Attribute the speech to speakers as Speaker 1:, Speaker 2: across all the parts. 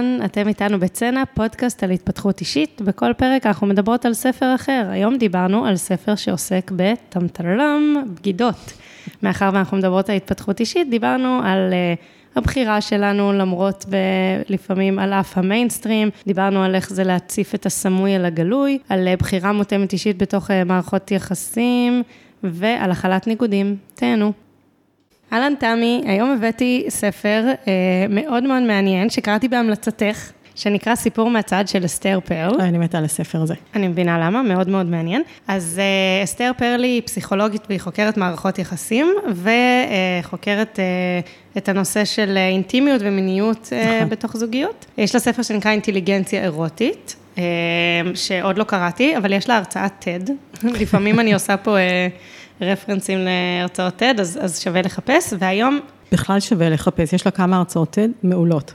Speaker 1: אהלן, אתם איתנו בצנע, פודקאסט על התפתחות אישית. בכל פרק אנחנו מדברות על ספר אחר. היום דיברנו על ספר שעוסק בטמטרלם, בגידות. מאחר ואנחנו מדברות על התפתחות אישית, דיברנו על uh, הבחירה שלנו, למרות לפעמים על אף המיינסטרים, דיברנו על איך זה להציף את הסמוי אל הגלוי, על uh, בחירה מותאמת אישית בתוך uh, מערכות יחסים, ועל הכלת ניגודים. תהנו. אהלן תמי, היום הבאתי ספר אה, מאוד מאוד מעניין, שקראתי בהמלצתך, שנקרא סיפור מהצד של אסתר פרל.
Speaker 2: אני מתה על הספר הזה.
Speaker 1: אני מבינה למה, מאוד מאוד מעניין. אז אה, אסתר פרל היא פסיכולוגית והיא חוקרת מערכות יחסים, וחוקרת אה, את הנושא של אינטימיות ומיניות אה, נכון. בתוך זוגיות. יש לה ספר שנקרא אינטליגנציה אירוטית. אה, שעוד לא קראתי, אבל יש לה הרצאת TED. לפעמים אני עושה פה אה, רפרנסים להרצאות TED, אז, אז שווה לחפש, והיום...
Speaker 2: בכלל שווה לחפש, יש לה כמה הרצאות TED מעולות.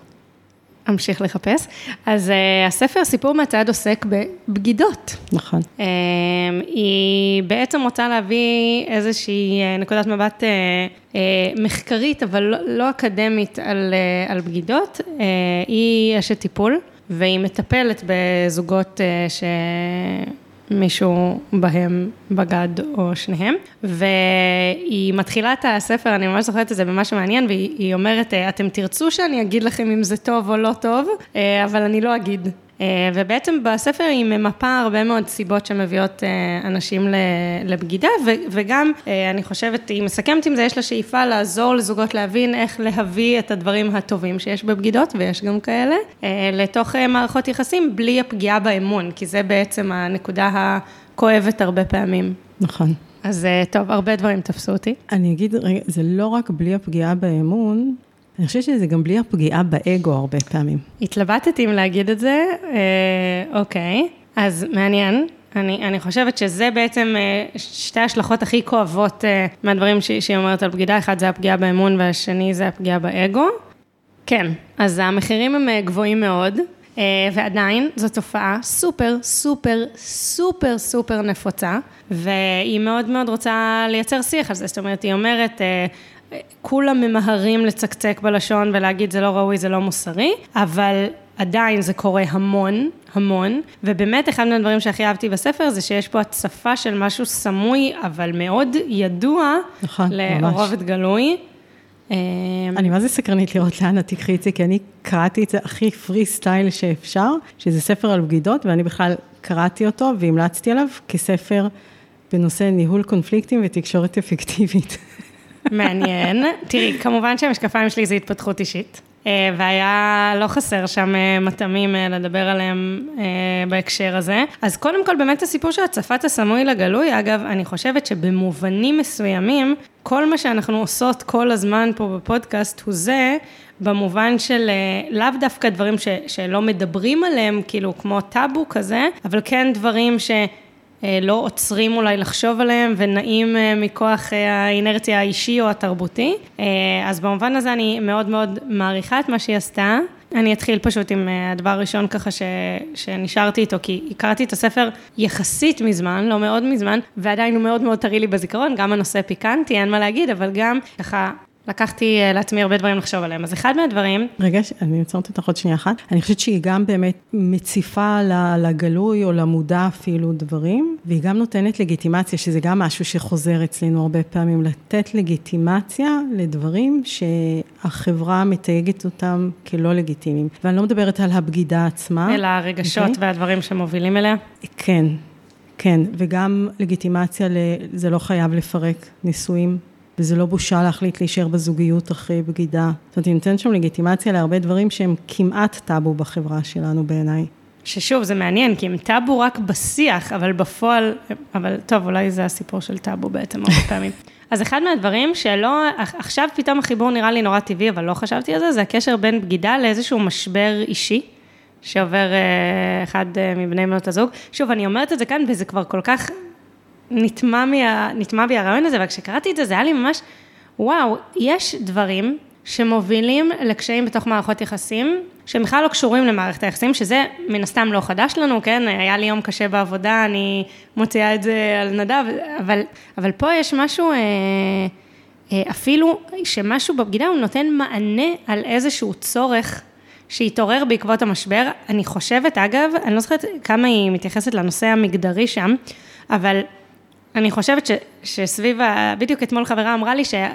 Speaker 1: אמשיך לחפש. אז uh, הספר סיפור מהצד עוסק בבגידות.
Speaker 2: נכון.
Speaker 1: Uh, היא בעצם רוצה להביא איזושהי uh, נקודת מבט uh, uh, מחקרית, אבל לא, לא אקדמית על, uh, על בגידות. Uh, היא אשת טיפול, והיא מטפלת בזוגות uh, ש... מישהו בהם בגד או שניהם, והיא מתחילה את הספר, אני ממש זוכרת את זה במשהו מעניין, והיא אומרת, אתם תרצו שאני אגיד לכם אם זה טוב או לא טוב, אה, אבל אני לא אגיד. אה, ובעצם בספר היא ממפה הרבה מאוד סיבות שמביאות אה, אנשים לבגידה, וגם, אה, אני חושבת, היא מסכמת עם זה, יש לה שאיפה לעזור לזוגות להבין איך להביא את הדברים הטובים שיש בבגידות, ויש גם כאלה, לתוך מערכות יחסים, בלי הפגיעה באמון, כי זה בעצם הנקודה הכואבת הרבה פעמים.
Speaker 2: נכון.
Speaker 1: אז טוב, הרבה דברים תפסו אותי.
Speaker 2: אני אגיד, רגע, זה לא רק בלי הפגיעה באמון, אני חושבת שזה גם בלי הפגיעה באגו הרבה פעמים.
Speaker 1: התלבטתי אם להגיד את זה, אה, אוקיי, אז מעניין. אני, אני חושבת שזה בעצם אה, שתי השלכות הכי כואבות אה, מהדברים ש, שהיא אומרת על בגידה, אחד זה הפגיעה באמון והשני זה הפגיעה באגו. כן, אז המחירים הם אה, גבוהים מאוד, אה, ועדיין זו תופעה סופר, סופר, סופר, סופר נפוצה, והיא מאוד מאוד רוצה לייצר שיח על זה, זאת אומרת, היא אומרת, אה, כולם ממהרים לצקצק בלשון ולהגיד זה לא ראוי, זה לא מוסרי, אבל עדיין זה קורה המון, המון, ובאמת אחד מהדברים שהכי אהבתי בספר זה שיש פה הצפה של משהו סמוי, אבל מאוד ידוע,
Speaker 2: נכון,
Speaker 1: לרובד גלוי.
Speaker 2: אמ, אני מה זה סקרנית לראות לאן את תקחי את זה, כי אני קראתי את זה הכי פרי סטייל שאפשר, שזה ספר על בגידות, ואני בכלל קראתי אותו והמלצתי עליו כספר בנושא ניהול קונפליקטים ותקשורת אפקטיבית.
Speaker 1: מעניין. תראי, כמובן שהמשקפיים שלי זה התפתחות אישית, אה, והיה לא חסר שם אה, מטעמים אה, לדבר עליהם בהקשר הזה. אז קודם כל, באמת הסיפור של הצפת הסמוי לגלוי, אגב, אני חושבת שבמובנים מסוימים, כל מה שאנחנו עושות כל הזמן פה בפודקאסט הוא זה, במובן של לאו דווקא דברים ש, שלא מדברים עליהם, כאילו כמו טאבו כזה, אבל כן דברים ש... אה, לא עוצרים אולי לחשוב עליהם ונעים אה, מכוח אה, האינרציה האישי או התרבותי. אז במובן הזה אני מאוד מאוד מעריכה את מה שהיא עשתה. אני אתחיל פשוט עם הדבר הראשון ככה ש... שנשארתי איתו, כי הכרתי את הספר יחסית מזמן, לא מאוד מזמן, ועדיין הוא מאוד מאוד טרי לי בזיכרון, גם הנושא פיקנטי, אין מה להגיד, אבל גם ככה לקחתי אה, לעצמי הרבה דברים לחשוב עליהם. אז אחד מהדברים...
Speaker 2: רגע, אני עוצרת אותך עוד שנייה אחת. אני חושבת שהיא גם באמת מציפה לגלוי או למודע אפילו דברים, והיא גם נותנת לגיטימציה, שזה גם משהו שחוזר אצלנו הרבה פעמים, לתת לגיטימציה לדברים שהחברה מתייגת אותם כלא לגיטימיים. ואני לא מדברת על הבגידה עצמה.
Speaker 1: אלא הרגשות okay? אוקיי? והדברים שמובילים אליה?
Speaker 2: כן. כן, וגם לגיטימציה, זה לא חייב לפרק נישואים וזה לא בושה להחליט להישאר בזוגיות אחרי בגידה. זאת אומרת, היא נותנת שם לגיטימציה להרבה דברים שהם כמעט טאבו בחברה שלנו בעיניי.
Speaker 1: ששוב, זה מעניין, כי הם טאבו רק בשיח, אבל בפועל, אבל טוב, אולי זה הסיפור של טאבו בעצם הרבה פעמים. אז אחד מהדברים שלא, עכשיו פתאום החיבור נראה לי נורא טבעי, אבל לא חשבתי על זה, זה הקשר בין בגידה לאיזשהו משבר אישי, שעובר אה, אחד אה, מבני בנות הזוג. שוב, אני אומרת את זה כאן, וזה כבר כל כך נטמע, מה, נטמע בי הרעיון הזה, וכשקראתי את זה, זה היה לי ממש, וואו, יש דברים שמובילים לקשיים בתוך מערכות יחסים, שהם בכלל לא קשורים למערכת היחסים, שזה מן הסתם לא חדש לנו, כן? היה לי יום קשה בעבודה, אני מוציאה את זה על נדב, אבל, אבל פה יש משהו, אה, אה, אפילו שמשהו בבגידה, הוא נותן מענה על איזשהו צורך שהתעורר בעקבות המשבר. אני חושבת, אגב, אני לא זוכרת כמה היא מתייחסת לנושא המגדרי שם, אבל אני חושבת ש, שסביב, ה... בדיוק אתמול חברה אמרה לי ש, אה,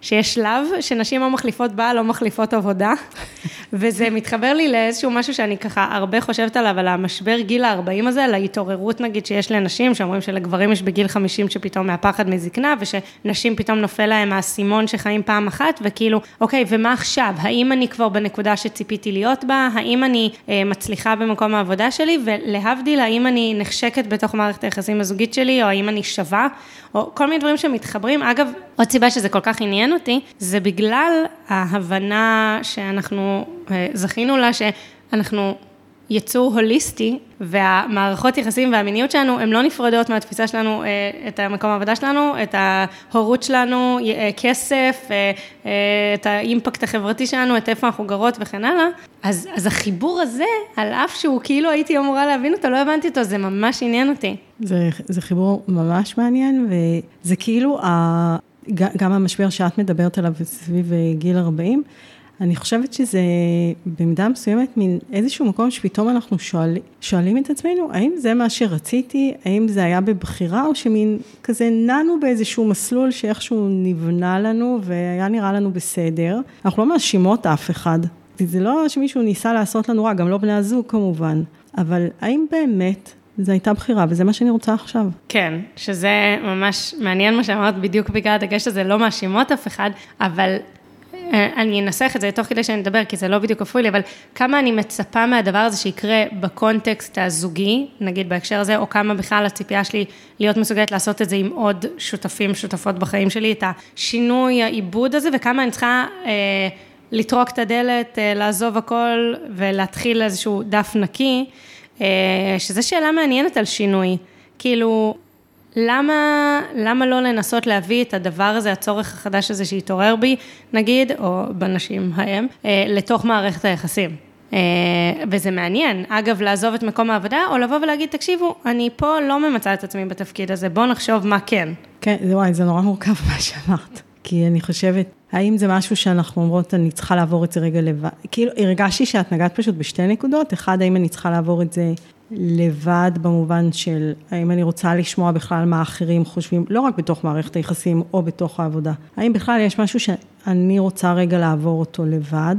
Speaker 1: שיש שלב שנשים או מחליפות בעל או מחליפות עבודה, וזה מתחבר לי לאיזשהו משהו שאני ככה הרבה חושבת עליו, על המשבר גיל ה-40 הזה, ההתעוררות נגיד שיש לנשים, שאומרים שלגברים יש בגיל 50 שפתאום מהפחד מזקנה, ושנשים פתאום נופל להם האסימון שחיים פעם אחת, וכאילו, אוקיי, ומה עכשיו? האם אני כבר בנקודה שציפיתי להיות בה? האם אני אה, מצליחה במקום העבודה שלי? ולהבדיל, האם אני נחשקת בתוך מערכת היחסים הזוגית שלי, או האם אני שווה? או כל מיני דברים שמתחברים. אגב, עוד סיבה שזה כל כך עניין אותי, זה בגלל ההבנה שאנחנו אה, זכינו לה, שאנחנו יצור הוליסטי, והמערכות יחסים והמיניות שלנו, הן לא נפרדות מהתפיסה שלנו, אה, את המקום העבודה שלנו, את ההורות שלנו, אה, כסף, את האימפקט החברתי שלנו, את איפה אנחנו גרות וכן הלאה. אז, אז החיבור הזה, על אף שהוא כאילו הייתי אמורה להבין אותו, לא הבנתי אותו, זה ממש עניין אותי.
Speaker 2: זה, זה חיבור ממש מעניין, וזה כאילו, ה, גם המשבר שאת מדברת עליו סביב גיל 40, אני חושבת שזה במידה מסוימת מין איזשהו מקום שפתאום אנחנו שואל, שואלים את עצמנו, האם זה מה שרציתי, האם זה היה בבחירה, או שמין כזה נענו באיזשהו מסלול שאיכשהו נבנה לנו והיה נראה לנו בסדר. אנחנו לא מאשימות אף אחד. זה לא שמישהו ניסה לעשות לנו רע, גם לא בני הזוג כמובן, אבל האם באמת זו הייתה בחירה, וזה מה שאני רוצה עכשיו.
Speaker 1: כן, שזה ממש מעניין מה שאמרת בדיוק בגלל הדגש הזה, לא מאשימות אף אחד, אבל אני אנסח את זה תוך כדי שאני אדבר, כי זה לא בדיוק כפוי לי, אבל כמה אני מצפה מהדבר הזה שיקרה בקונטקסט הזוגי, נגיד בהקשר הזה, או כמה בכלל הציפייה שלי להיות מסוגלת לעשות את זה עם עוד שותפים, שותפות בחיים שלי, את השינוי, העיבוד הזה, וכמה אני צריכה אה, לטרוק את הדלת, אה, לעזוב הכל ולהתחיל איזשהו דף נקי, אה, שזו שאלה מעניינת על שינוי. כאילו, למה, למה לא לנסות להביא את הדבר הזה, הצורך החדש הזה שהתעורר בי, נגיד, או בנשים ההם, אה, לתוך מערכת היחסים? אה, וזה מעניין, אגב, לעזוב את מקום העבודה, או לבוא ולהגיד, תקשיבו, אני פה לא ממצה את עצמי בתפקיד הזה, בואו נחשוב מה כן.
Speaker 2: כן, וואי, זה נורא מורכב מה שאמרת. כי אני חושבת, האם זה משהו שאנחנו אומרות, אני צריכה לעבור את זה רגע לבד? כאילו, הרגשתי שאת נגעת פשוט בשתי נקודות. אחד, האם אני צריכה לעבור את זה לבד במובן של האם אני רוצה לשמוע בכלל מה אחרים חושבים, לא רק בתוך מערכת היחסים או בתוך העבודה. האם בכלל יש משהו שאני רוצה רגע לעבור אותו לבד,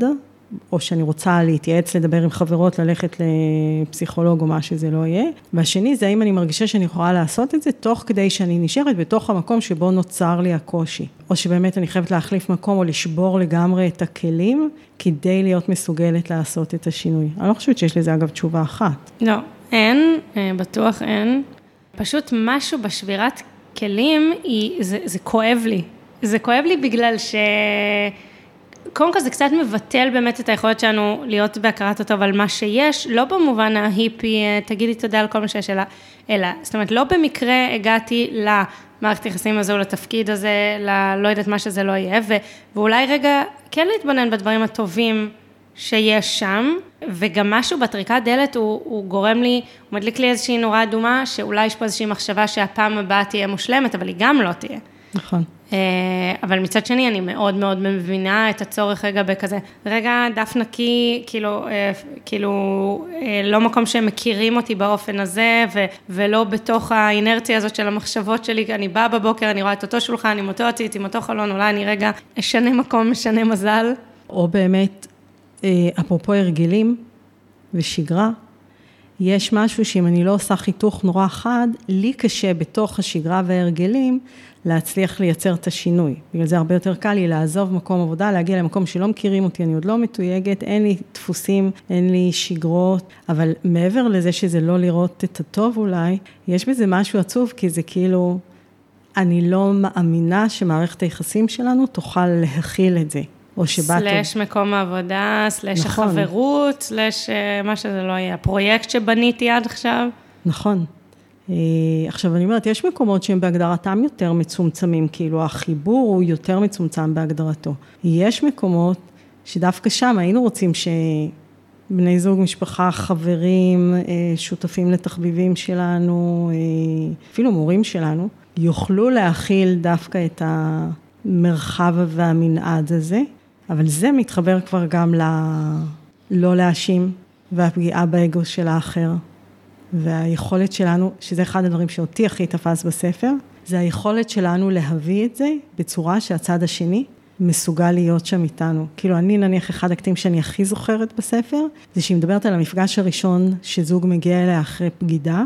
Speaker 2: או שאני רוצה להתייעץ, לדבר עם חברות, ללכת לפסיכולוג או מה שזה לא יהיה. והשני זה האם אני מרגישה שאני יכולה לעשות את זה תוך כדי שאני נשארת בתוך המקום שבו נוצר לי הקושי. או שבאמת אני חייבת להחליף מקום או לשבור לגמרי את הכלים כדי להיות מסוגלת לעשות את השינוי. אני לא חושבת שיש לזה אגב תשובה אחת.
Speaker 1: לא, אין, אה, בטוח אין. פשוט משהו בשבירת כלים, היא, זה, זה כואב לי. זה כואב לי בגלל ש... קודם כל זה קצת מבטל באמת את היכולת שלנו להיות בהכרת הטוב על מה שיש, לא במובן ההיפי, אה, תגידי תודה על כל מה שיש, אלא, אלא, זאת אומרת, לא במקרה הגעתי למערכת היחסים הזו, לתפקיד הזה, ללא יודעת מה שזה לא יהיה, ו, ואולי רגע כן להתבונן בדברים הטובים שיש שם, וגם משהו בטריקת דלת הוא, הוא גורם לי, הוא מדליק לי איזושהי נורה אדומה, שאולי יש פה איזושהי מחשבה שהפעם הבאה תהיה מושלמת, אבל היא גם לא תהיה.
Speaker 2: נכון.
Speaker 1: אה, אבל מצד שני, אני מאוד מאוד מבינה את הצורך רגע בכזה, רגע, דף נקי, כאילו, אה, כאילו, אה, לא מקום שהם מכירים אותי באופן הזה, ו, ולא בתוך האינרציה הזאת של המחשבות שלי, אני באה בבוקר, אני רואה את אותו שולחן, עם אותו עציץ, עם אותו חלון, אולי אני רגע אשנה מקום, אשנה מזל.
Speaker 2: או באמת, אפרופו הרגלים ושגרה, יש משהו שאם אני לא עושה חיתוך נורא חד, לי קשה בתוך השגרה וההרגלים להצליח לייצר את השינוי. בגלל זה הרבה יותר קל לי לעזוב מקום עבודה, להגיע למקום שלא מכירים אותי, אני עוד לא מתויגת, אין לי דפוסים, אין לי שגרות, אבל מעבר לזה שזה לא לראות את הטוב אולי, יש בזה משהו עצוב, כי זה כאילו, אני לא מאמינה שמערכת היחסים שלנו תוכל להכיל את זה. או שבאת...
Speaker 1: סלש מקום העבודה, סלש נכון. החברות, סלש אה, מה שזה לא יהיה, הפרויקט שבניתי עד עכשיו.
Speaker 2: נכון. אה, עכשיו, אני אומרת, יש מקומות שהם בהגדרתם יותר מצומצמים, כאילו החיבור הוא יותר מצומצם בהגדרתו. יש מקומות שדווקא שם היינו רוצים שבני זוג, משפחה, חברים, אה, שותפים לתחביבים שלנו, אפילו מורים שלנו, יוכלו להכיל דווקא את המרחב והמנעד הזה. אבל זה מתחבר כבר גם לא להאשים, והפגיעה באגו של האחר. והיכולת שלנו, שזה אחד הדברים שאותי הכי תפס בספר, זה היכולת שלנו להביא את זה בצורה שהצד השני מסוגל להיות שם איתנו. כאילו, אני נניח אחד הקטעים שאני הכי זוכרת בספר, זה שהיא מדברת על המפגש הראשון שזוג מגיע אליה אחרי בגידה,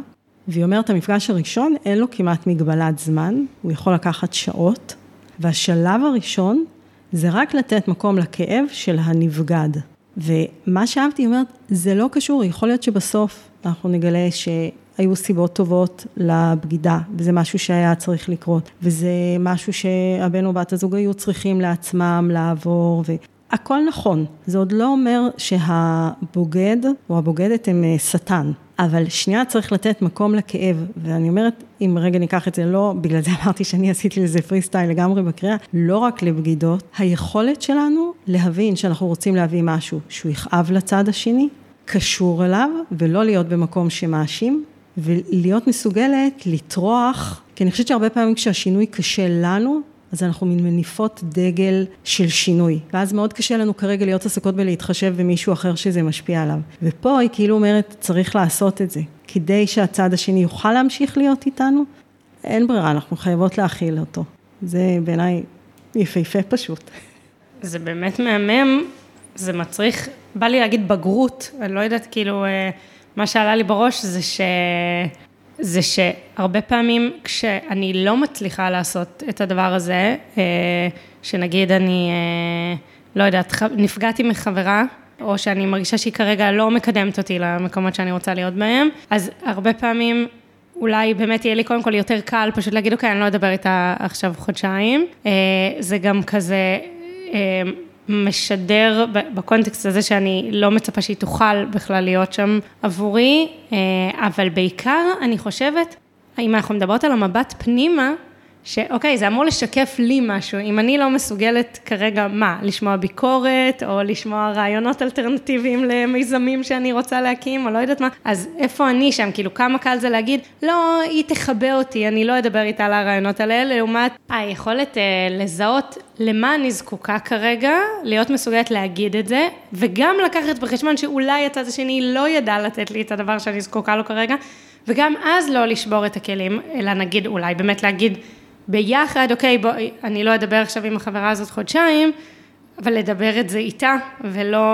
Speaker 2: והיא אומרת, המפגש הראשון, אין לו כמעט מגבלת זמן, הוא יכול לקחת שעות, והשלב הראשון זה רק לתת מקום לכאב של הנבגד. ומה שאהבתי, היא אומרת, זה לא קשור, יכול להיות שבסוף אנחנו נגלה שהיו סיבות טובות לבגידה, וזה משהו שהיה צריך לקרות, וזה משהו שהבן או בת הזוג היו צריכים לעצמם לעבור, והכל נכון. זה עוד לא אומר שהבוגד או הבוגדת הם אה, שטן. אבל שנייה צריך לתת מקום לכאב, ואני אומרת, אם רגע ניקח את זה, לא, בגלל זה אמרתי שאני עשיתי לזה פרי סטייל לגמרי בקריאה, לא רק לבגידות, היכולת שלנו להבין שאנחנו רוצים להביא משהו שהוא יכאב לצד השני, קשור אליו, ולא להיות במקום שמאשים, ולהיות מסוגלת לטרוח, כי אני חושבת שהרבה פעמים כשהשינוי קשה לנו, אז אנחנו מין מניפות דגל של שינוי. ואז מאוד קשה לנו כרגע להיות עסקות בלהתחשב במישהו אחר שזה משפיע עליו. ופה היא כאילו אומרת, צריך לעשות את זה. כדי שהצד השני יוכל להמשיך להיות איתנו, אין ברירה, אנחנו חייבות להכיל אותו. זה בעיניי יפהפה פשוט.
Speaker 1: זה באמת מהמם, זה מצריך, בא לי להגיד בגרות, אני לא יודעת, כאילו, אה, מה שעלה לי בראש זה ש... זה שהרבה פעמים כשאני לא מצליחה לעשות את הדבר הזה, אה, שנגיד אני, אה, לא יודעת, נפגעתי מחברה, או שאני מרגישה שהיא כרגע לא מקדמת אותי למקומות שאני רוצה להיות בהם, אז הרבה פעמים אולי באמת יהיה לי קודם כל יותר קל פשוט להגיד, אוקיי, אני לא אדבר איתה עכשיו חודשיים. אה, זה גם כזה משדר בקונטקסט הזה שאני לא מצפה שהיא תוכל בכלל להיות שם עבורי, אה, אבל בעיקר אני חושבת, אם אנחנו מדברות על המבט פנימה, שאוקיי, זה אמור לשקף לי משהו, אם אני לא מסוגלת כרגע, מה, לשמוע ביקורת, או לשמוע רעיונות אלטרנטיביים למיזמים שאני רוצה להקים, או לא יודעת מה, אז איפה אני שם, כאילו כמה קל זה להגיד, לא, היא תכבה אותי, אני לא אדבר איתה על הרעיונות האלה, לעומת היכולת אה, לזהות למה אני זקוקה כרגע, להיות מסוגלת להגיד את זה, וגם לקחת בחשבון שאולי הצד השני לא ידע לתת לי את הדבר שאני זקוקה לו כרגע, וגם אז לא לשבור את הכלים, אלא נגיד, אולי באמת להגיד, ביחד, אוקיי, בוא, אני לא אדבר עכשיו עם החברה הזאת חודשיים, אבל לדבר את זה איתה, ולא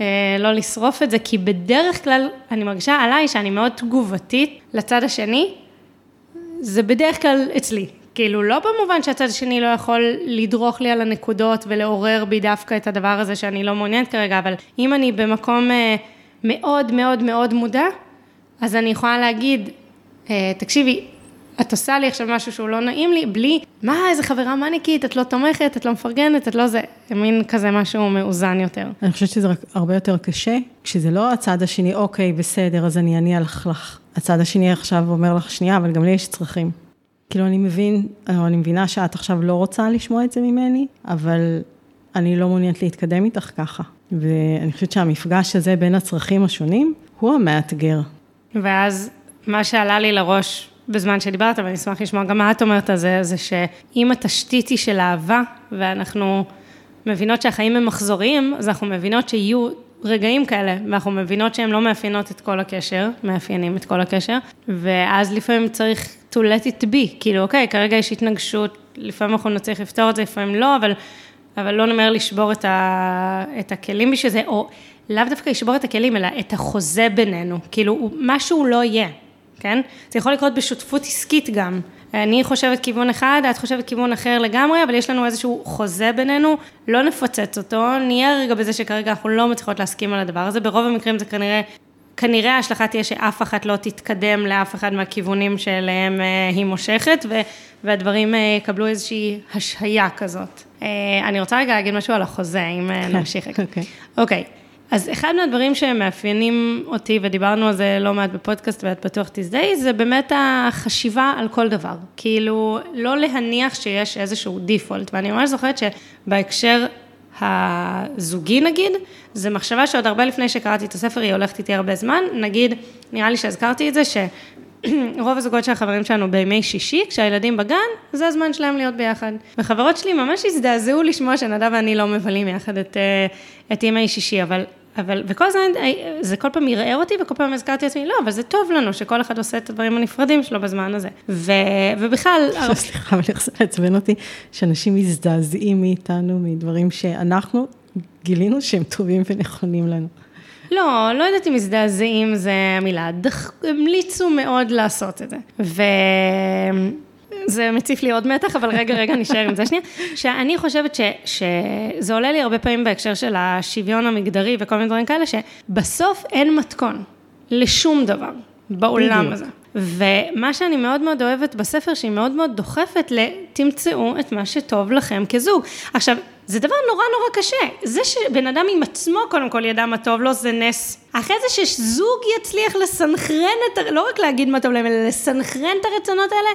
Speaker 1: אה, לא לשרוף את זה, כי בדרך כלל, אני מרגישה עליי שאני מאוד תגובתית לצד השני, זה בדרך כלל אצלי. כאילו, לא במובן שהצד השני לא יכול לדרוך לי על הנקודות ולעורר בי דווקא את הדבר הזה שאני לא מעוניינת כרגע, אבל אם אני במקום אה, מאוד מאוד מאוד מודע, אז אני יכולה להגיד, אה, תקשיבי, את עושה לי עכשיו משהו שהוא לא נעים לי, בלי, מה, איזה חברה מניקית, את לא תומכת, את לא מפרגנת, את לא זה, מין כזה משהו מאוזן יותר.
Speaker 2: אני חושבת שזה רק הרבה יותר קשה, כשזה לא הצד השני, אוקיי, בסדר, אז אני אניע לך לך. הצד השני עכשיו אומר לך, שנייה, אבל גם לי יש צרכים. כאילו, אני מבין, או אני מבינה שאת עכשיו לא רוצה לשמוע את זה ממני, אבל אני לא מעוניינת להתקדם איתך ככה. ואני חושבת שהמפגש הזה בין הצרכים השונים, הוא המאתגר.
Speaker 1: ואז, מה שעלה לי לראש בזמן שדיברת, ואני אשמח לשמוע גם מה את אומרת על זה, זה שאם התשתית היא של אהבה, ואנחנו מבינות שהחיים הם מחזוריים, אז אנחנו מבינות שיהיו רגעים כאלה, ואנחנו מבינות שהן לא מאפיינות את כל הקשר, מאפיינים את כל הקשר, ואז לפעמים צריך to let it be, כאילו, אוקיי, כרגע יש התנגשות, לפעמים אנחנו נצליח לפתור את זה, לפעמים לא, אבל, אבל לא נאמר לשבור את, ה, את הכלים בשביל זה, או לאו דווקא לשבור את הכלים, אלא את החוזה בינינו, כאילו, משהו לא יהיה. כן? זה יכול לקרות בשותפות עסקית גם. אני חושבת כיוון אחד, את חושבת כיוון אחר לגמרי, אבל יש לנו איזשהו חוזה בינינו, לא נפוצץ אותו, נהיה רגע בזה שכרגע אנחנו לא מצליחות להסכים על הדבר הזה, ברוב המקרים זה כנראה, כנראה ההשלכה תהיה שאף אחת לא תתקדם לאף אחד מהכיוונים שאליהם אה, היא מושכת, והדברים אה, יקבלו איזושהי השהיה כזאת. אה, אני רוצה רגע להגיד משהו על החוזה, אם כן, נמשיך. אוקיי. אוקיי. אז אחד מהדברים שמאפיינים אותי, ודיברנו על זה לא מעט בפודקאסט ואת בטוח תזדהי, זה באמת החשיבה על כל דבר. כאילו, לא להניח שיש איזשהו דיפולט, ואני ממש זוכרת שבהקשר הזוגי נגיד, זה מחשבה שעוד הרבה לפני שקראתי את הספר, היא הולכת איתי הרבה זמן, נגיד, נראה לי שהזכרתי את זה, שרוב הזוגות של החברים שלנו בימי שישי, כשהילדים בגן, זה הזמן שלהם להיות ביחד. וחברות שלי ממש הזדעזעו לשמוע שנדב ואני לא מבלים יחד את, אה, את ימי שישי, אבל אבל, וכל הזמן, זה כל פעם ערער אותי, וכל פעם הזכרתי לעצמי, לא, אבל זה טוב לנו שכל אחד עושה את הדברים הנפרדים שלו בזמן הזה. ו, ובכלל...
Speaker 2: סליחה, אבל איך זה מעצבן אותי, שאנשים מזדעזעים מאיתנו, מדברים שאנחנו גילינו שהם טובים ונכונים לנו.
Speaker 1: לא, לא יודעת אם מזדעזעים זה המילה, דח, המליצו מאוד לעשות את זה. ו... זה מציף לי עוד מתח, אבל רגע, רגע, נשאר עם זה שנייה. שאני חושבת ש, שזה עולה לי הרבה פעמים בהקשר של השוויון המגדרי וכל מיני דברים כאלה, שבסוף אין מתכון לשום דבר בעולם בדיוק. הזה. ומה שאני מאוד מאוד אוהבת בספר, שהיא מאוד מאוד דוחפת לתמצאו את מה שטוב לכם כזוג. עכשיו, זה דבר נורא נורא קשה. זה שבן אדם עם עצמו קודם כל ידע מה טוב לו, זה נס. אחרי זה שזוג יצליח לסנכרן את, לא רק להגיד מה טוב להם, אלא לסנכרן את הרצונות האלה,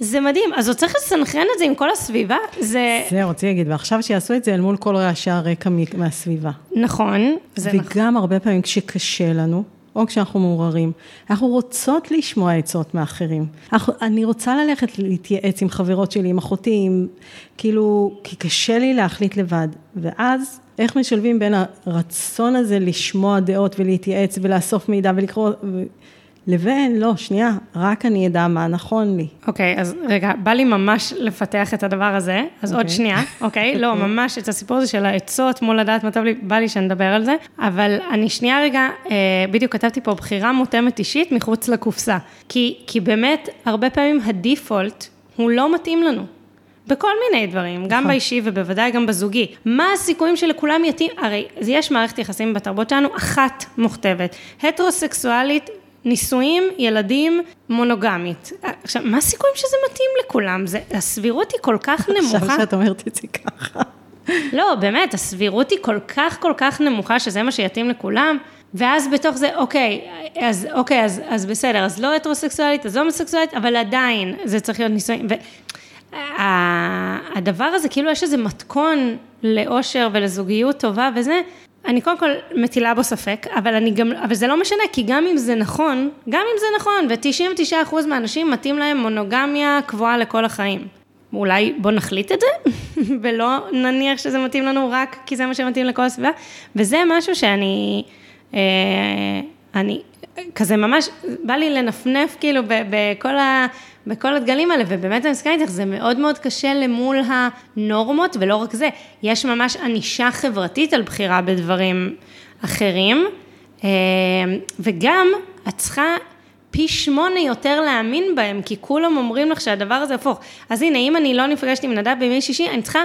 Speaker 1: זה מדהים, אז הוא צריך לסנכרן את זה עם כל הסביבה, זה...
Speaker 2: זה רוצה להגיד, ועכשיו שיעשו את זה אל מול כל רעשי הרקע מהסביבה.
Speaker 1: נכון,
Speaker 2: זה וגם נכון. וגם הרבה פעמים כשקשה לנו, או כשאנחנו מעורערים, אנחנו רוצות לשמוע עצות מאחרים. אנחנו, אני רוצה ללכת להתייעץ עם חברות שלי, עם אחותי, עם, כאילו, כי קשה לי להחליט לבד. ואז, איך משלבים בין הרצון הזה לשמוע דעות ולהתייעץ ולאסוף מידע ולקרוא... לבין, לא, שנייה, רק אני אדע מה נכון לי.
Speaker 1: אוקיי, okay, אז רגע, בא לי ממש לפתח את הדבר הזה, אז okay. עוד אוקיי. שנייה, אוקיי? Okay? לא, אוקיי. ממש את הסיפור הזה של העצות מול לדעת מה טוב לי, בא לי שנדבר על זה, אבל אני שנייה רגע, אה, בדיוק כתבתי פה בחירה מותאמת אישית מחוץ לקופסה, כי, כי באמת, הרבה פעמים הדיפולט הוא לא מתאים לנו. בכל מיני דברים, גם נכון. באישי ובוודאי גם בזוגי. מה הסיכויים שלכולם יתאים? הרי יש מערכת יחסים בתרבות שלנו, אחת מוכתבת. הטרוסקסואלית נישואים, ילדים, מונוגמית. עכשיו, מה הסיכויים שזה מתאים לכולם? זה, הסבירות היא כל כך נמוכה.
Speaker 2: עכשיו שאת אומרת את זה ככה.
Speaker 1: לא, באמת, הסבירות היא כל כך כל כך נמוכה, שזה מה שיתאים לכולם, ואז בתוך זה, אוקיי, אז אוקיי, אז, אז בסדר, אז לא הטרוסקסואלית, אז לא הומוסקסואלית, אבל עדיין, זה צריך להיות נישואים. והדבר הזה, כאילו יש איזה מתכון לאושר ולזוגיות טובה וזה, אני קודם כל מטילה בו ספק, אבל אני גם, אבל זה לא משנה, כי גם אם זה נכון, גם אם זה נכון, ו-99% מהאנשים מתאים להם מונוגמיה קבועה לכל החיים. אולי בוא נחליט את זה, ולא נניח שזה מתאים לנו רק כי זה מה שמתאים לכל הסביבה, וזה משהו שאני, אה, אני, כזה ממש, בא לי לנפנף כאילו בכל ה... בכל הדגלים האלה, ובאמת אני מסכימה איתך, זה מאוד מאוד קשה למול הנורמות, ולא רק זה, יש ממש ענישה חברתית על בחירה בדברים אחרים, אה, וגם את צריכה פי שמונה יותר להאמין בהם, כי כולם אומרים לך שהדבר הזה הפוך. אז הנה, אם אני לא נפגשת עם נדב בימי שישי, אני צריכה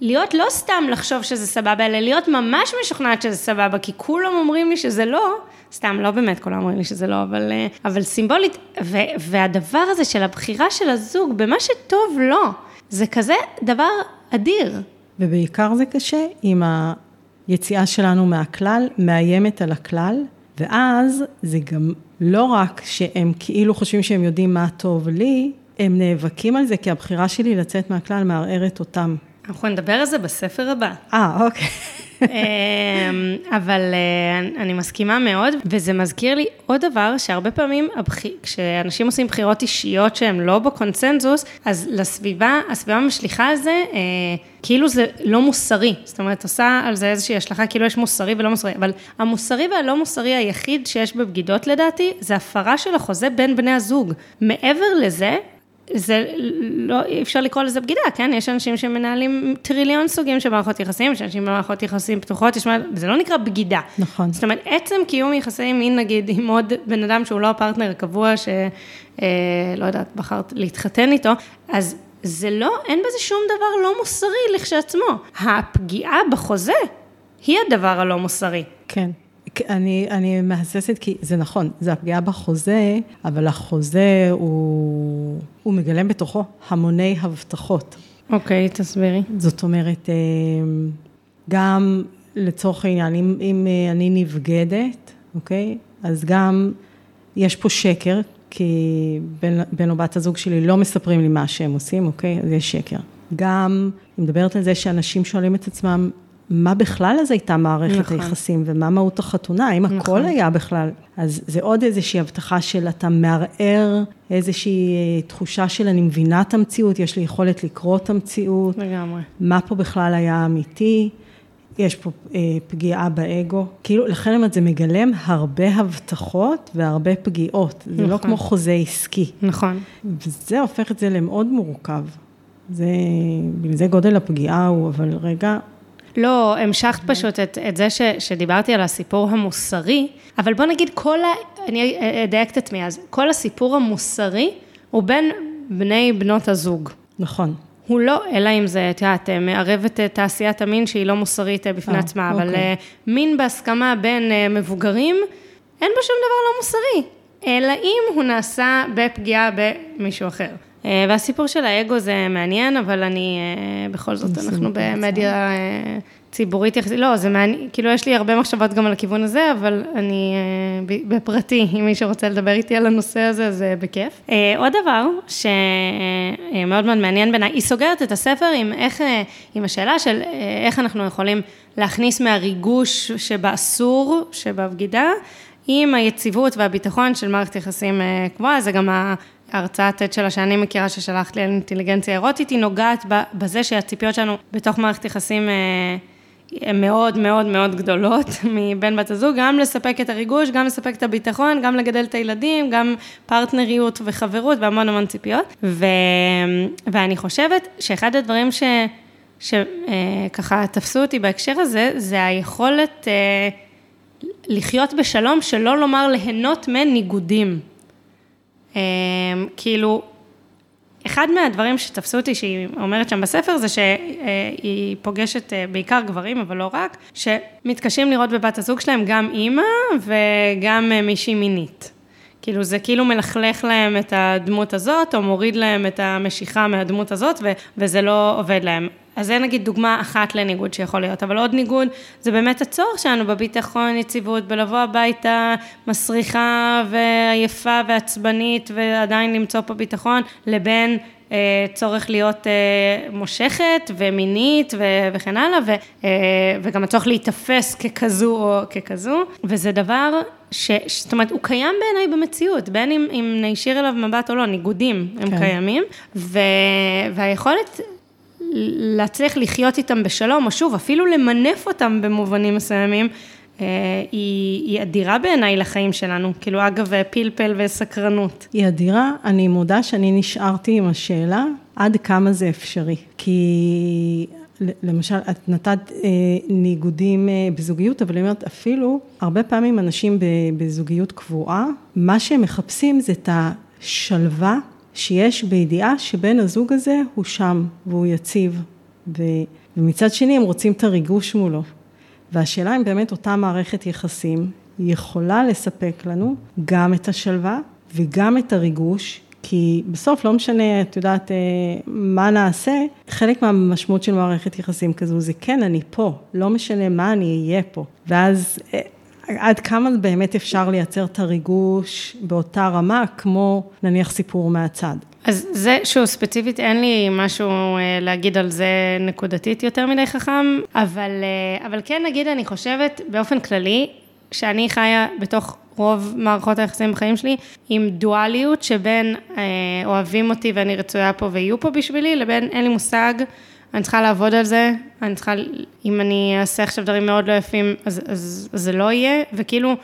Speaker 1: להיות לא סתם לחשוב שזה סבבה, אלא להיות ממש משוכנעת שזה סבבה, כי כולם אומרים לי שזה לא, סתם, לא באמת כולם אומרים לי שזה לא, אבל, אה, אבל סימבולית, ו, והדבר הזה של הבחירה של הזוג במה שטוב לו, זה כזה דבר אדיר.
Speaker 2: ובעיקר זה קשה אם היציאה שלנו מהכלל מאיימת על הכלל, ואז זה גם לא רק שהם כאילו חושבים שהם יודעים מה טוב לי, הם נאבקים על זה, כי הבחירה שלי לצאת מהכלל מערערת אותם.
Speaker 1: אנחנו נדבר על זה בספר הבא.
Speaker 2: אה, אוקיי.
Speaker 1: אמ, אבל אה, אני מסכימה מאוד, וזה מזכיר לי עוד דבר, שהרבה פעמים כשאנשים עושים בחירות אישיות שהן לא בקונצנזוס, אז לסביבה, הסביבה משליכה על זה, אה, כאילו זה לא מוסרי. זאת אומרת, עושה על זה איזושהי השלכה, כאילו יש מוסרי ולא מוסרי, אבל המוסרי והלא מוסרי היחיד שיש בבגידות לדעתי, זה הפרה של החוזה בין בני הזוג. מעבר לזה, זה לא, אפשר לקרוא לזה בגידה, כן? יש אנשים שמנהלים טריליון סוגים של מערכות יחסים, יש אנשים במערכות יחסים פתוחות, יש, זה לא נקרא בגידה.
Speaker 2: נכון.
Speaker 1: זאת אומרת, עצם קיום יחסי מין, נגיד, עם עוד בן אדם שהוא לא הפרטנר הקבוע, שלא אה, לא יודעת, בחרת להתחתן איתו, אז זה לא, אין בזה שום דבר לא מוסרי לכשעצמו. הפגיעה בחוזה היא הדבר הלא מוסרי.
Speaker 2: כן. אני, אני מהססת כי זה נכון, זה הפגיעה בחוזה, אבל החוזה הוא, הוא מגלם בתוכו המוני הבטחות.
Speaker 1: אוקיי, okay, תסבירי.
Speaker 2: זאת אומרת, אה, גם לצורך העניין, אם, אם אה, אני נבגדת, אוקיי? אז גם יש פה שקר, כי בן, בן או בת הזוג שלי לא מספרים לי מה שהם עושים, אוקיי? אז יש שקר. גם, אני מדברת על זה שאנשים שואלים את עצמם, מה בכלל אז הייתה מערכת נכון. היחסים, ומה מהות החתונה, האם נכון. הכל היה בכלל. אז זה עוד איזושהי הבטחה של אתה מערער איזושהי אה, תחושה של אני מבינה את המציאות, יש לי יכולת לקרוא את המציאות.
Speaker 1: לגמרי.
Speaker 2: מה פה בכלל היה אמיתי. יש פה אה, פגיעה באגו, כאילו, לכן אומרת, זה מגלם הרבה הבטחות והרבה פגיעות. זה לא
Speaker 1: נכון.
Speaker 2: כמו חוזה עסקי.
Speaker 1: נכון.
Speaker 2: וזה הופך את זה למאוד מורכב. זה, בגלל זה גודל הפגיעה הוא, אבל רגע,
Speaker 1: לא, המשכת פשוט את, את זה ש, שדיברתי על הסיפור המוסרי, אבל בוא נגיד כל ה... אני אדייק את עצמי אז, כל הסיפור המוסרי הוא בין בני בנות הזוג.
Speaker 2: נכון.
Speaker 1: הוא לא, אלא אם זה, את יודעת, מערבת את תעשיית המין שהיא לא מוסרית אה, בפני
Speaker 2: אה,
Speaker 1: עצמה, אבל
Speaker 2: אוקיי.
Speaker 1: אה, מין בהסכמה בין אה, מבוגרים, אין בו שום דבר לא מוסרי, אלא אם הוא נעשה בפגיעה במישהו אחר. אה, והסיפור של האגו זה מעניין, אבל אני, אה, בכל זאת, אנחנו במדיה אה, ציבורית יחסית, לא, זה מעניין, כאילו יש לי הרבה מחשבות גם על הכיוון הזה, אבל אני בפרטי, אם מישהו רוצה לדבר איתי על הנושא הזה, זה בכיף. עוד דבר שמאוד מאוד מעניין בעיניי, היא סוגרת את הספר עם איך, עם השאלה של איך אנחנו יכולים להכניס מהריגוש שבאסור, שבבגידה, עם היציבות והביטחון של מערכת יחסים קבועה, זה גם ההרצאת TED שלה שאני מכירה ששלחת לי על אינטליגנציה אירוטית, היא נוגעת בזה שהציפיות שלנו בתוך מערכת יחסים אה, הן מאוד מאוד מאוד גדולות מבן בת הזוג, גם לספק את הריגוש, גם לספק את הביטחון, גם לגדל את הילדים, גם פרטנריות וחברות והמון המון ציפיות. ו... ואני חושבת שאחד הדברים ש... שככה תפסו אותי בהקשר הזה, זה היכולת אה, לחיות בשלום, שלא לומר ליהנות מניגודים. אה, כאילו, אחד מהדברים שתפסו אותי, שהיא אומרת שם בספר, זה שהיא פוגשת אה, בעיקר גברים, אבל לא רק, שמתקשים לראות בבת הזוג שלהם גם אימא וגם אה, מישהי מינית. כאילו, זה כאילו מלכלך להם את הדמות הזאת, או מוריד להם את המשיכה מהדמות הזאת, ו- וזה לא עובד להם. אז זה נגיד דוגמה אחת לניגוד שיכול להיות, אבל עוד ניגוד זה באמת הצורך שלנו בביטחון, יציבות, בלבוא הביתה מסריחה ועייפה ועצבנית ועדיין למצוא פה ביטחון, לבין אה, צורך להיות אה, מושכת ומינית ו- וכן הלאה, ו- אה, וגם הצורך להיתפס ככזו או ככזו, וזה דבר ש... זאת אומרת, הוא קיים בעיניי במציאות, בין אם, אם נישיר אליו מבט או לא, ניגודים הם
Speaker 2: כן.
Speaker 1: קיימים, ו... והיכולת להצליח לחיות איתם בשלום, או שוב, אפילו למנף אותם במובנים מסוימים, אה, היא, היא אדירה בעיניי לחיים שלנו, כאילו אגב פלפל וסקרנות.
Speaker 2: היא אדירה, אני מודה שאני נשארתי עם השאלה עד כמה זה אפשרי. כי למשל, את נתת אה, ניגודים אה, בזוגיות, אבל אני אומרת, אפילו הרבה פעמים אנשים בזוגיות קבועה, מה שהם מחפשים זה את השלווה שיש בידיעה שבן הזוג הזה הוא שם והוא יציב, ו, ומצד שני הם רוצים את הריגוש מולו. והשאלה אם באמת אותה מערכת יחסים יכולה לספק לנו גם את השלווה וגם את הריגוש, כי בסוף לא משנה, את יודעת, מה נעשה, חלק מהמשמעות של מערכת יחסים כזו זה כן, אני פה, לא משנה מה, אני אהיה פה. ואז עד כמה באמת אפשר לייצר את הריגוש באותה רמה, כמו נניח סיפור מהצד.
Speaker 1: אז זה, שוב, ספציפית אין לי משהו להגיד על זה נקודתית יותר מדי חכם, אבל, אבל כן נגיד, אני חושבת באופן כללי, שאני חיה בתוך רוב מערכות היחסים בחיים שלי, עם דואליות שבין אה, אוהבים אותי ואני רצויה פה ויהיו פה בשבילי, לבין אין לי מושג, אני צריכה לעבוד על זה, אני צריכה, אם אני אעשה עכשיו דברים מאוד לא יפים, אז, אז, אז זה לא יהיה, וכאילו,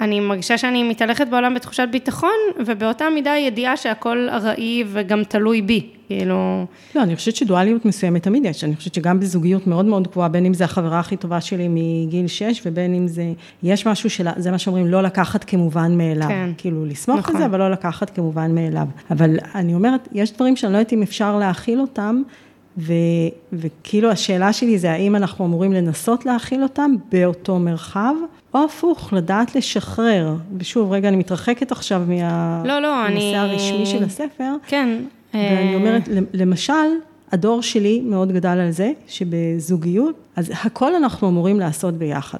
Speaker 1: אני מרגישה שאני מתהלכת בעולם בתחושת ביטחון, ובאותה מידה ידיעה שהכל ארעי וגם תלוי בי, כאילו...
Speaker 2: לא, אני חושבת שדואליות מסוימת תמיד יש, אני חושבת שגם בזוגיות מאוד מאוד גבוהה, בין אם זה החברה הכי טובה שלי מגיל 6, ובין אם זה, יש משהו של, זה מה שאומרים, לא לקחת כמובן מאליו.
Speaker 1: כן.
Speaker 2: כאילו, לסמוך
Speaker 1: נכון.
Speaker 2: על זה, אבל לא לקחת כמובן מאליו. אבל אני אומרת, יש דברים שאני לא יודעת אם אפשר להכיל אותם, ו, וכאילו השאלה שלי זה האם אנחנו אמורים לנסות להכיל אותם באותו מרחב, או הפוך, לדעת לשחרר. ושוב, רגע, אני מתרחקת עכשיו מה...
Speaker 1: לא, לא, אני...
Speaker 2: הרשמי של הספר.
Speaker 1: כן.
Speaker 2: ואני אומרת, למשל, הדור שלי מאוד גדל על זה, שבזוגיות, אז הכל אנחנו אמורים לעשות ביחד.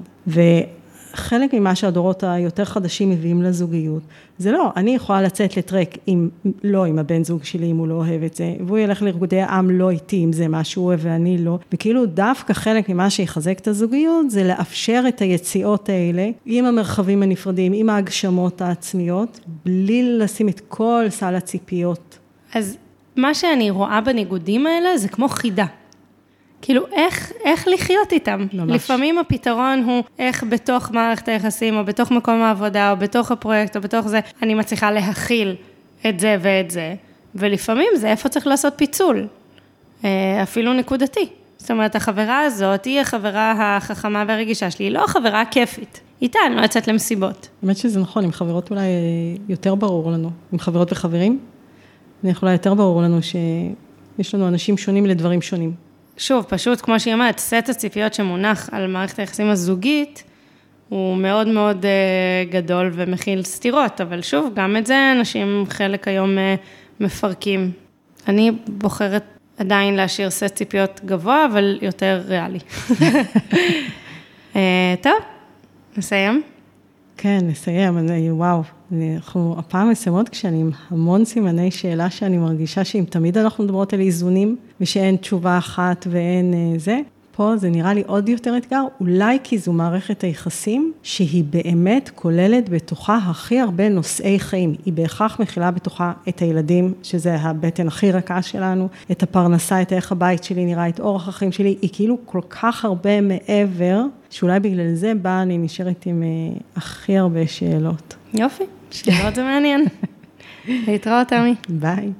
Speaker 2: וחלק ממה שהדורות היותר חדשים מביאים לזוגיות, זה לא, אני יכולה לצאת לטרק עם, לא עם הבן זוג שלי, אם הוא לא אוהב את זה, והוא ילך לרקודי העם לא איתי, אם זה מה שהוא אוהב ואני לא. וכאילו דווקא חלק ממה שיחזק את הזוגיות, זה לאפשר את היציאות האלה, עם המרחבים הנפרדים, עם ההגשמות העצמיות, בלי לשים את כל סל הציפיות.
Speaker 1: אז מה שאני רואה בניגודים האלה זה כמו חידה. כאילו, איך, איך לחיות איתם?
Speaker 2: ממש.
Speaker 1: לפעמים הפתרון הוא איך בתוך מערכת היחסים, או בתוך מקום העבודה, או בתוך הפרויקט, או בתוך זה, אני מצליחה להכיל את זה ואת זה, ולפעמים זה איפה צריך לעשות פיצול, אה, אפילו נקודתי. זאת אומרת, החברה הזאת היא החברה החכמה והרגישה שלי, היא לא החברה הכיפית. איתה אני לא יוצאת למסיבות.
Speaker 2: האמת שזה נכון, עם חברות אולי אה, יותר ברור לנו, עם חברות וחברים, יכולה יותר ברור לנו שיש לנו אנשים שונים לדברים שונים.
Speaker 1: שוב, פשוט, כמו שהיא אומרת, סט הציפיות שמונח על מערכת היחסים הזוגית, הוא מאוד מאוד uh, גדול ומכיל סתירות, אבל שוב, גם את זה אנשים חלק היום uh, מפרקים. אני בוחרת עדיין להשאיר סט ציפיות גבוה, אבל יותר ריאלי. uh, טוב, נסיים.
Speaker 2: כן, נסיים, אני, וואו, אנחנו הפעם מסיימות כשאני עם המון סימני שאלה שאני מרגישה שאם תמיד אנחנו מדברות על איזונים, ושאין תשובה אחת ואין אה, זה, פה זה נראה לי עוד יותר אתגר, אולי כי זו מערכת היחסים שהיא באמת כוללת בתוכה הכי הרבה נושאי חיים. היא בהכרח מכילה בתוכה את הילדים, שזה הבטן הכי רכה שלנו, את הפרנסה, את איך הבית שלי נראה, את אורח החיים שלי, היא כאילו כל כך הרבה מעבר, שאולי בגלל זה באה אני נשארת עם אה, הכי הרבה שאלות.
Speaker 1: יופי, שאלות זה מעניין. להתראות, תמי.
Speaker 2: ביי.